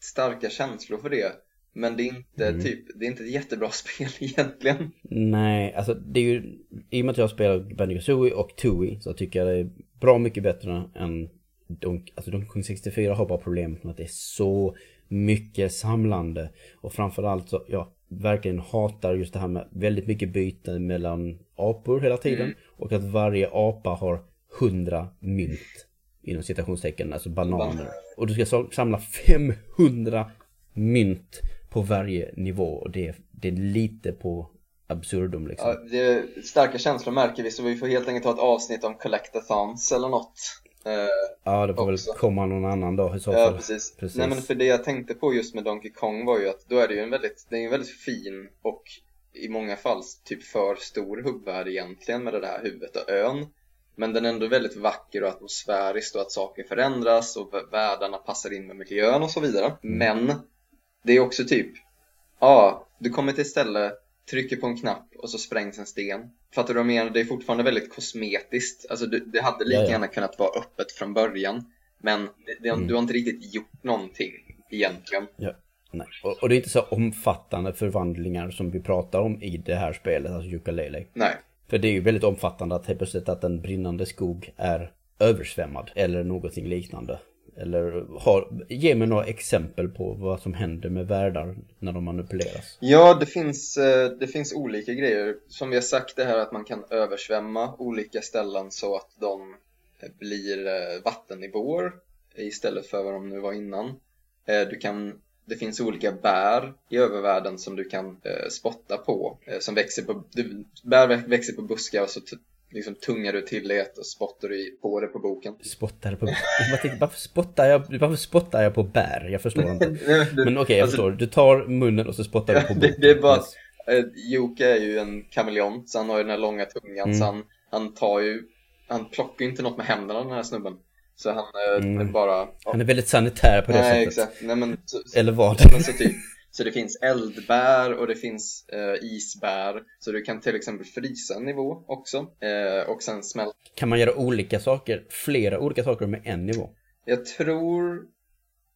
starka känslor för det. Men det är inte Mm. typ, det är inte ett jättebra (laughs) spel egentligen. Nej, alltså det är ju, i och med att jag spelar Banjo och Tooie så tycker jag det är bra mycket bättre än Donk, alltså Donkey Kong 64 har bara problemet med att det är så mycket samlande. Och framförallt så, jag verkligen hatar just det här med väldigt mycket byte mellan apor hela tiden. Mm. Och att varje apa har 100 mynt. Inom citationstecken, alltså bananer. Och du ska samla 500 mynt på varje nivå. Och det, är- det är lite på absurdum liksom. Ja, det är starka känslor märker vi så vi får helt enkelt ta ett avsnitt om collectathons eller något. Eh, Ja, det får väl också. komma någon annan dag i så Ja fall. precis. Precis. Nej men för det jag tänkte på just med Donkey Kong var ju att då är det ju en väldigt, det är en väldigt fin och i många fall typ för stor hubbvärld egentligen med det där huvudet och ön. Men den är ändå väldigt vacker och atmosfärisk och att saker förändras och vä- världarna passar in med miljön och så vidare. Men det är också typ, ja, du kommer till ett ställe, trycker på en knapp och så sprängs en sten. Fattar du vad jag menar? Det är fortfarande väldigt kosmetiskt. Alltså det, det hade lika Ja, ja. gärna kunnat vara öppet från början. Men det, det, Mm. du har inte riktigt gjort någonting egentligen. Nej. Och, och det är inte så omfattande förvandlingar som vi pratar om i det här spelet, alltså Yooka-Laylee. Nej. För det är ju väldigt omfattande att helt plötsligt att en brinnande skog är översvämmad eller någonting liknande. Eller har, ge mig några exempel på vad som händer med världar när de manipuleras. Ja, det finns, eh, det finns olika grejer. Som vi har sagt det här att man kan översvämma olika ställen så att de eh, blir eh, vattennivåer istället för vad de nu var innan. Du kan, det finns olika bär i övervärlden som du kan spotta på. Som växer på, bär växer på buskar och så liksom tungar du till det och spottar du på det på boken. Spottar på... Tänkte, varför spottar jag, varför spottar jag på bär? Jag förstår inte. (laughs) Men okej, jag Alltså, förstår. Du tar munnen och så spottar du på (laughs) det- boken. det är bara-. Eh, Joke är ju en kameleont, så han har ju den här långa tungan, Mm. så han, han tar ju, han plockar ju inte något med händerna den här snubben. Så han eh, Mm. är bara, Han är väldigt sanitär på det nej sättet. exakt, nej men, så, Eller vad? men så typ, så det finns eldbär och det finns eh, isbär, så du kan till exempel frysa en nivå också, eh, och sen smälta. Kan man göra olika saker, flera olika saker med en nivå? Jag tror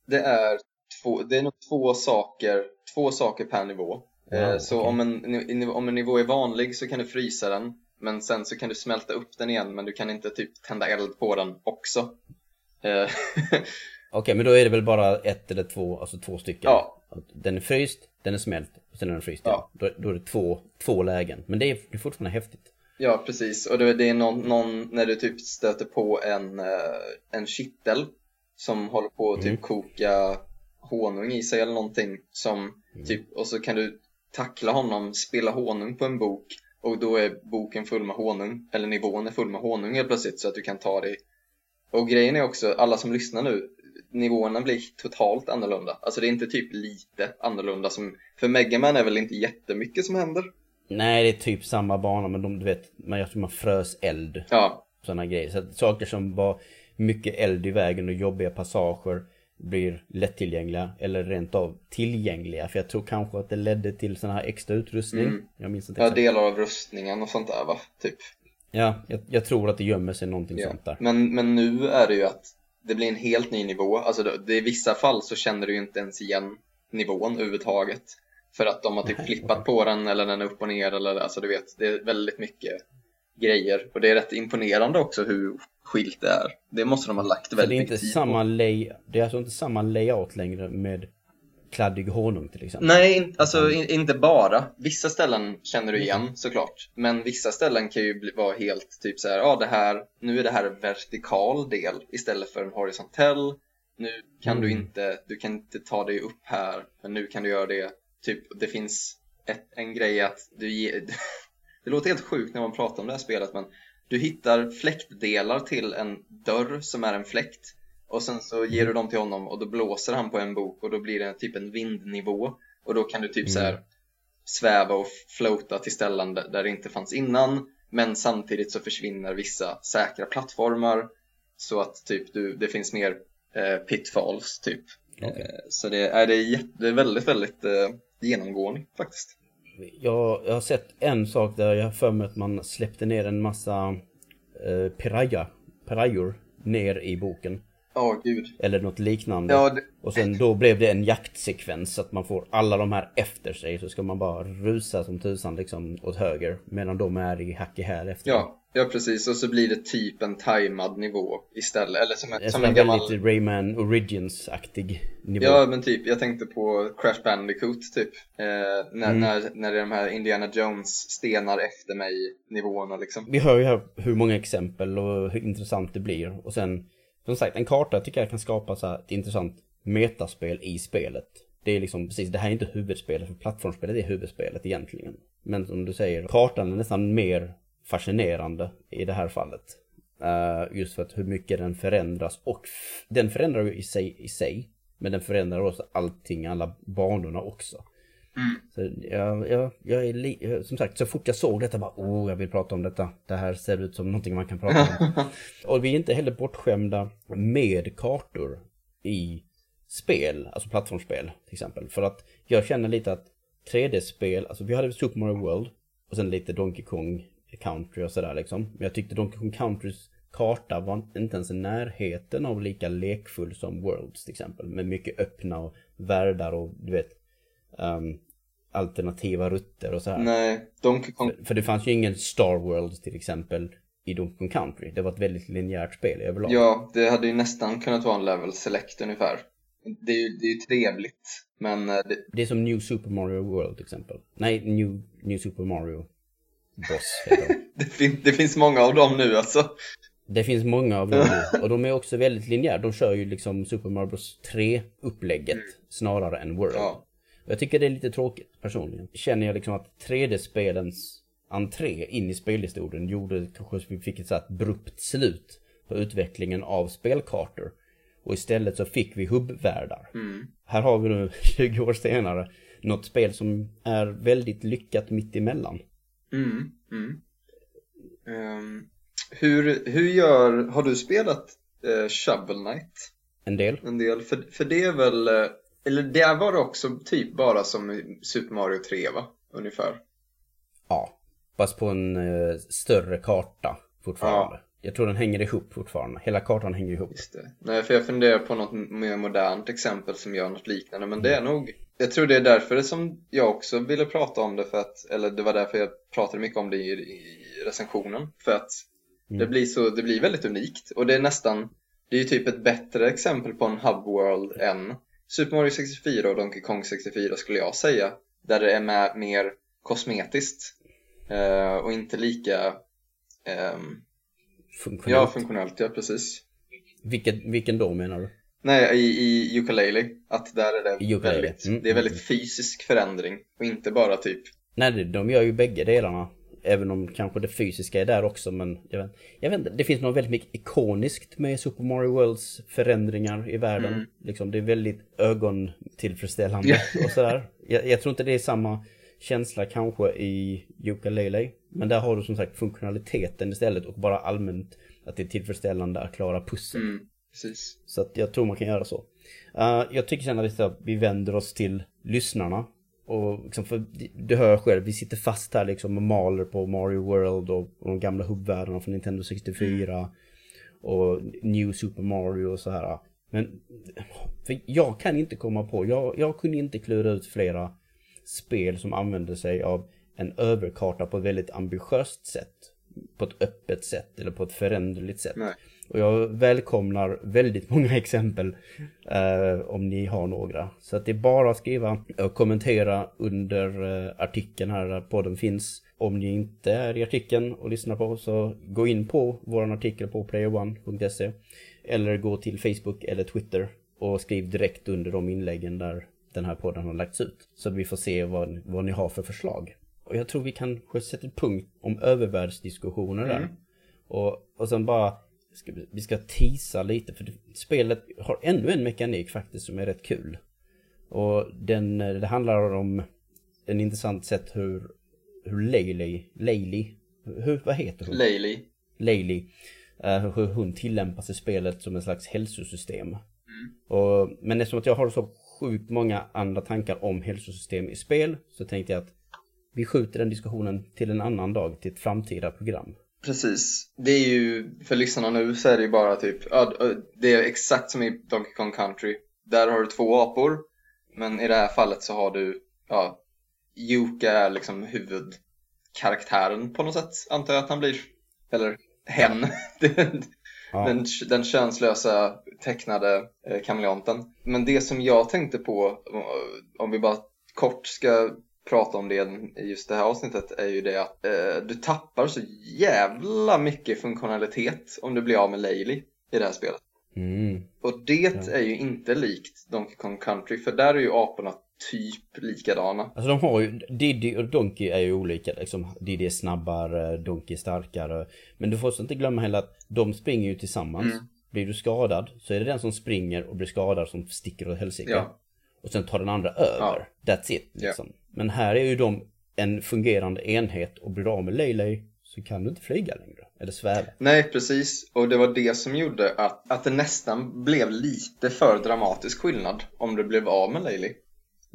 det är två, det är nog två saker, två saker per nivå. Eh, Wow, så okej. om, en, om en nivå är vanlig så kan du frysa den Men sen så kan du smälta upp den igen men du kan inte typ tända eld på den också Eh, (laughs) Okej, men då är det väl bara ett eller två, alltså två stycken? Ja. Den är fryst, den är smält och sen är den fryst Ja. Då, då är det två, två lägen. Men det är, det är fortfarande häftigt. Ja precis och det, det är någon, någon när du typ stöter på en, eh, en kittel Som håller på att typ Mm. koka honung i sig eller någonting som Mm. typ och så kan du tackla honom, spilla honung på en bok och då är boken full med honung eller nivån är full med honung helt plötsligt så att du kan ta dig Och grejen är också, alla som lyssnar nu, nivåerna blir totalt annorlunda. Alltså det är inte typ lite annorlunda som, för Megaman är väl inte jättemycket som händer? Nej, det är typ samma bana men de, du vet, man, jag tror man frös eld. Ja, Sådana grejer. Så saker som var mycket eld i vägen och jobbiga passager blir lättillgängliga eller rent av tillgängliga. För jag tror kanske att det ledde till sån här extra utrustning. Mm. Jag minns inte ja delar av rustningen och sånt där va, typ. Ja, jag, jag tror att det gömmer sig någonting Ja. sånt där. Men, men nu är det ju att det blir en helt ny nivå. Alltså det, i vissa fall så känner du inte ens igen nivån överhuvudtaget. För att de har typ flippat på den eller den är upp och ner eller alltså du vet, det är väldigt mycket grejer. Och det är rätt imponerande också hur skilt det är. Det måste de ha lagt väldigt inte mycket tid samma på. det är alltså inte samma layout längre med kladdig honung till exempel. Nej, alltså in, inte bara. Vissa ställen känner du igen såklart. Men vissa ställen kan ju bli, vara helt typ så här, ja det här, nu är det här en vertikal del istället för en horisontell. Nu kan du Mm. inte, du kan inte ta dig upp här, men nu kan du göra det. Typ, det finns ett, en grej att du ger, (laughs) det låter helt sjukt när man pratar om det här spelet, men du hittar fläktdelar till en dörr som är en fläkt och sen så ger du dem till honom och då blåser han på en bok och då blir det typ en vindnivå och då kan du typ så här Mm. sväva och floata till ställen där det inte fanns innan men samtidigt så försvinner vissa säkra plattformar så att typ du, det finns mer eh, pitfalls typ. Okej. Eh, så det är, det, är det är väldigt, väldigt eh, genomgående faktiskt. Jag, jag har sett en sak där jag har för mig att man släppte ner en massa eh, piraya, pirajor ner i boken. Ja, gud. Eller något liknande. Ja, det, Och sen då blev det en jaktsekvens så att man får alla de här efter sig så ska man bara rusa som tusan liksom åt höger medan de är i hack i häl efter. ja, ja, precis. Och så blir det typ en tajmad nivå istället. Eller som en, som en gammal... väldigt Rayman Origins-aktig nivå. Ja, men typ, jag tänkte på Crash Bandicoot typ. Eh, när, Mm. när, när det är de här Indiana Jones stenar efter mig nivåerna liksom. Vi hör ju här hur många exempel och hur intressant det blir. Och sen, som sagt, en karta tycker jag kan skapa så här ett intressant metaspel i spelet. Det är liksom precis, det här är inte huvudspelet, för plattformsspelet är huvudspelet egentligen. Men som du säger, kartan är nästan mer fascinerande i det här fallet. Uh, just för att hur mycket den förändras och den förändrar ju i sig, i sig. Men den förändrar också allting, alla banorna också. Så jag, jag, jag är som sagt, så fort jag såg detta bara oh, jag vill prata om detta. Det här ser ut som någonting man kan prata om. (laughs) och vi är inte heller bortskämda med kartor i spel, alltså plattformsspel till exempel. För att jag känner lite att 3D-spel, alltså vi hade Super Mario World och sen lite Donkey Kong Country och sådär liksom. Men jag tyckte Donkey Kong Countrys karta var inte ens i närheten av lika lekfull som Worlds till exempel. Med mycket öppna och världar och du vet ehm, alternativa rutter och så här. Nej, Donkey Kong. För det fanns ju ingen Star World till exempel i Donkey Country. Det var ett väldigt linjärt spel överlag. Ja, det hade ju nästan kunnat vara en level select ungefär. Det är ju, det är ju trevligt, men eh, det, Det är som New Super Mario World till exempel. Nej, New, New Super Mario Boss heter (laughs) det, fin, det finns många av dem nu alltså. Det finns många av dem nu, (laughs) och de är också väldigt linjära. De kör ju liksom Super Mario Bros 3 upplägget snarare än World. Ja. Jag tycker det är lite tråkigt personligen. Känner jag liksom att 3D-spelens entré in i spelhistorien gjorde kanske att vi fick ett så abrupt slut på utvecklingen av spelkartor. Och istället så fick vi hubbvärldar. Mm. Här har vi nu (laughs) 20 år senare något spel som är väldigt lyckat mitt emellan. Mm, mm. Ehm, hur, hur gör, har du spelat eh, Shovel Knight En del. en del? För, för det är väl, eh, eller det var det också typ bara som Super Mario 3 va? Ungefär. Ja. Fast på en eh, större karta fortfarande. Jag tror den hänger ihop fortfarande. Hela kartan hänger ihop. Just det. Nej, för jag funderar på något mer modernt exempel som gör något liknande, men det är nog jag tror det är därför som jag också ville prata om det för att, eller det var därför jag pratade mycket om det i, i recensionen, för att Mm. det blir så, det blir väldigt unikt och det är nästan, det är ju typ ett bättre exempel på en hub world än Super Mario 64 och Donkey Kong 64 skulle jag säga, där det är med mer kosmetiskt eh, och inte lika ehm, Funktionellt. Ja, funktionellt, ja precis. vilken, vilken då menar du? Nej, i, i ukulele. Att där är det ukulele, väldigt, mm, det är väldigt mm. fysisk förändring och inte bara typ Nej, de gör ju bägge delarna. Även om kanske det fysiska är där också men jag vet, jag vet inte, det finns något väldigt mycket ikoniskt med Super Mario Worlds förändringar i världen. Mm. Liksom, det är väldigt ögontillfredsställande och sådär. Jag, jag tror inte det är samma känsla kanske i Yooka-Laylee. Men där har du som sagt funktionaliteten istället och bara allmänt att det är tillfredsställande att klara pussel. Mm. Så att jag tror man kan göra så. Uh, jag tycker sen att vi vänder oss till lyssnarna. Och liksom för, du hör själv, vi sitter fast här liksom och maler på Mario World och, och de gamla hubbvärldarna från Nintendo 64. Mm. Och New Super Mario och så här. Men för jag kan inte komma på, jag, jag kunde inte klura ut flera spel som använder sig av en överkarta på ett väldigt ambitiöst sätt. På ett öppet sätt eller på ett föränderligt sätt. Nej. Och jag välkomnar väldigt (laughs) många exempel eh, om ni har några. Så att det är bara att skriva och kommentera under eh, artikeln här där podden finns. Om ni inte är i artikeln och lyssnar på så gå in på vår artikel på playerone.se eller gå till Facebook eller Twitter och skriv direkt under de inläggen där den här podden har lagts ut. Så att vi får se vad, vad ni har för förslag. Och jag tror vi kanske sätter punkt om övervärldsdiskussioner där. Mm. Och, och sen bara, ska vi, vi ska tisa lite för spelet har ännu en mekanik faktiskt som är rätt kul. Och den, det handlar om en intressant sätt hur, hur Laylee, Laylee, hur, vad heter hon? Laylee. Laylee. Uh, hur hon tillämpas i spelet som en slags hälsosystem. Mm. Och, men eftersom att jag har så sjukt många andra tankar om hälsosystem i spel så tänkte jag att vi skjuter den diskussionen till en annan dag, till ett framtida program. Precis. Det är ju, för lyssnarna nu så är det ju bara typ, det är exakt som i Donkey Kong Country. Där har du två apor, men i det här fallet så har du, ja, Yuka är liksom huvudkaraktären på något sätt, antar jag att han blir. Eller hen. (laughs) Ja. Den, den könslösa tecknade eh, kameleonten. Men det som jag tänkte på, om vi bara kort ska prata om det i just det här avsnittet, är ju det att eh, du tappar så jävla mycket funktionalitet om du blir av med Laylee i det här spelet. Mm. Och det ja. är ju inte likt Donkey Kong Country, för där är ju aporna typ likadana. Alltså de har ju, Diddy och Donkey är ju olika liksom. Diddy är snabbare, Donkey är starkare. Men du får inte glömma heller att de springer ju tillsammans. Mm. Blir du skadad så är det den som springer och blir skadad som sticker åt helsike. Ja. Och sen tar den andra över. Ja. That's it liksom. Ja. Men här är ju de en fungerande enhet och blir du av med Leylay så kan du inte flyga längre. Eller sväva. Nej, precis. Och det var det som gjorde att, att det nästan blev lite för dramatisk skillnad om du blev av med Leylay.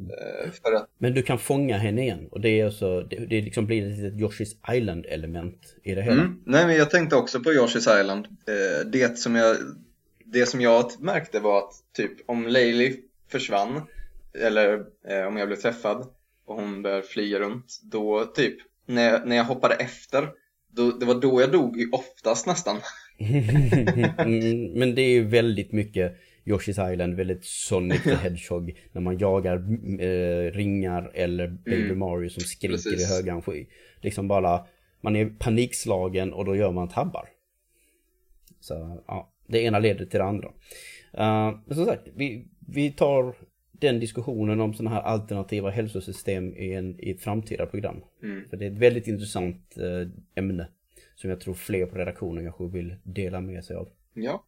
Eh, att... Men du kan fånga henne igen och det är alltså, det, det liksom blir ett litet Yoshi's Island element i det hela. Mm. Nej men jag tänkte också på Yoshi's Island. Eh, det som jag, det som jag märkte var att typ om Laylee försvann eller eh, om jag blev träffad och hon började flyga runt då typ när jag, när jag hoppade efter då, det var då jag dog oftast nästan. mm, (laughs) men det är ju väldigt mycket Yoshi's Island, väldigt Sonic the (laughs) Hedgehog när man jagar eh, ringar eller Baby mm. Mario som skriker Precis. i högan sky. Liksom bara, man är panikslagen och då gör man tabbar. Så ja, det ena leder till det andra. Uh, men som sagt, vi, vi tar den diskussionen om sådana här alternativa hälsosystem i, en, i ett framtida program. Mm. För det är ett väldigt intressant uh, ämne som jag tror fler på redaktionen kanske vill dela med sig av. Ja.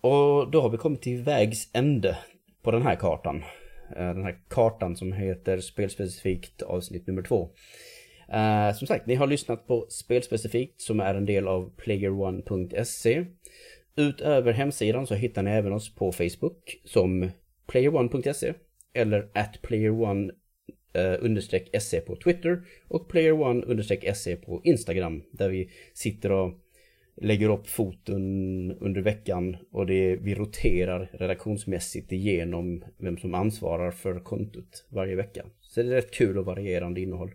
Och då har vi kommit till vägs ände på den här kartan. Eh, den här kartan som heter Spelspecifikt avsnitt nummer två. Uh, som sagt, ni har lyssnat på Spelspecifikt som är en del av playerone.se. Utöver hemsidan så hittar ni även oss på Facebook som playerone.se eller at playerone eh, understreck se på Twitter och playerone se på Instagram där vi sitter och lägger upp foton under veckan och det, vi roterar redaktionsmässigt igenom vem som ansvarar för kontot varje vecka. Så det är rätt kul och varierande innehåll.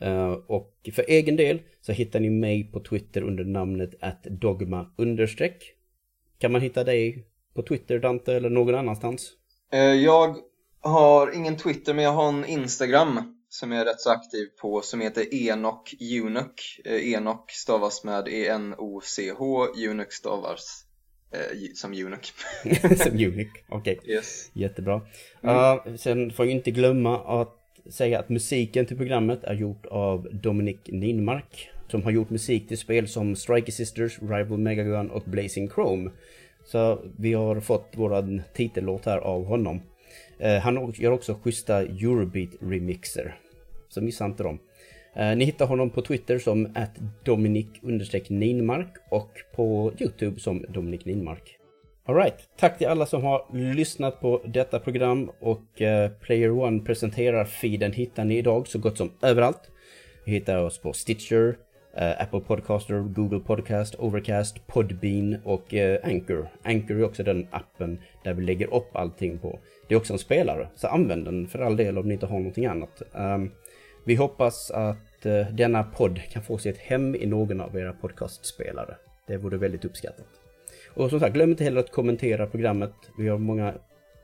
Eh, och för egen del så hittar ni mig på Twitter under namnet att dogma understreck. Kan man hitta dig på Twitter Dante eller någon annanstans? Uh, jag har ingen Twitter men jag har en Instagram som jag är rätt så aktiv på som heter Enok Unuk. Eh, Enok stavas med E-N-O-C-H, Unuk stavas eh, som Unuk. (laughs) som Unuk, okej. Okay. Yes. Jättebra. Mm. Uh, sen får jag inte glömma att säga att musiken till programmet är gjort av Dominic Ninmark som har gjort musik till spel som Striker Sisters, Rival Megagun och Blazing Chrome. Så vi har fått våran titellåt här av honom. Eh, han gör också schyssta Eurobeat-remixer. Så missa inte dem. Eh, ni hittar honom på Twitter som att Dominic Ninmark och på Youtube som Dominik Ninmark. Alright, tack till alla som har lyssnat på detta program och eh, Player One presenterar feeden hittar ni idag så gott som överallt. Vi hittar oss på Stitcher, Eh, Apple Podcaster, Google Podcast, Overcast, Podbean och eh, Anchor. Anchor är också den appen där vi lägger upp allting på. Det är också en spelare, så använd den för all del om ni inte har någonting annat. Um, vi hoppas att eh, denna podd kan få sig ett hem i någon av era podcastspelare. Det vore väldigt uppskattat. Och som sagt, glöm inte heller att kommentera programmet. Vi har många...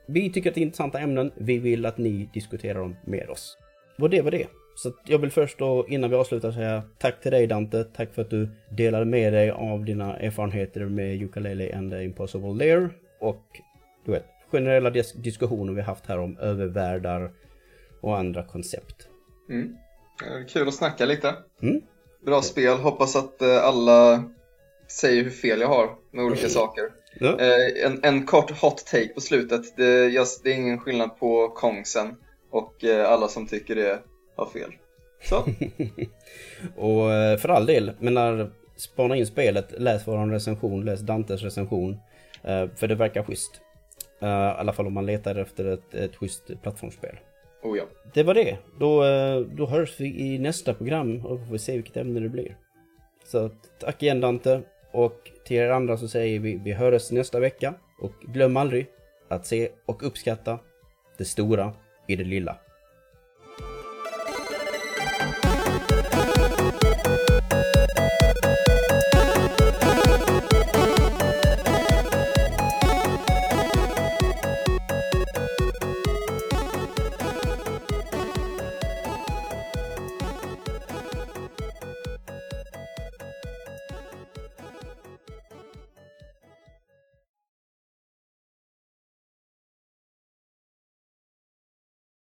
Vi tycker att det är intressanta ämnen. Vi vill att ni diskuterar dem med oss. Och det var det. Så jag vill först då, innan vi avslutar, säga tack till dig Dante. Tack för att du delade med dig av dina erfarenheter med Ukulele and the Impossible Lair. Och du vet, generella dis diskussioner vi haft här om övervärldar och andra koncept. Mm. Kul att snacka lite. Mm. Bra spel. Hoppas att eh, alla säger hur fel jag har med olika saker. Ja. Eh, en, en, kort hot take på slutet. Det, just, det är ingen skillnad på Kongsen och eh, alla som tycker det har fel. Så. (laughs) och eh, för all del, men när spana in spelet, läs vår recension, läs Dantes recension. För det verkar schysst. I alla fall om man letar efter ett, ett schysst plattformsspel. Oh ja. Det var det. Då, då hörs vi i nästa program och får se vilket ämne det blir. Så tack igen Dante. Och till er andra så säger vi vi hörs nästa vecka. Och glöm aldrig att se och uppskatta det stora i det lilla.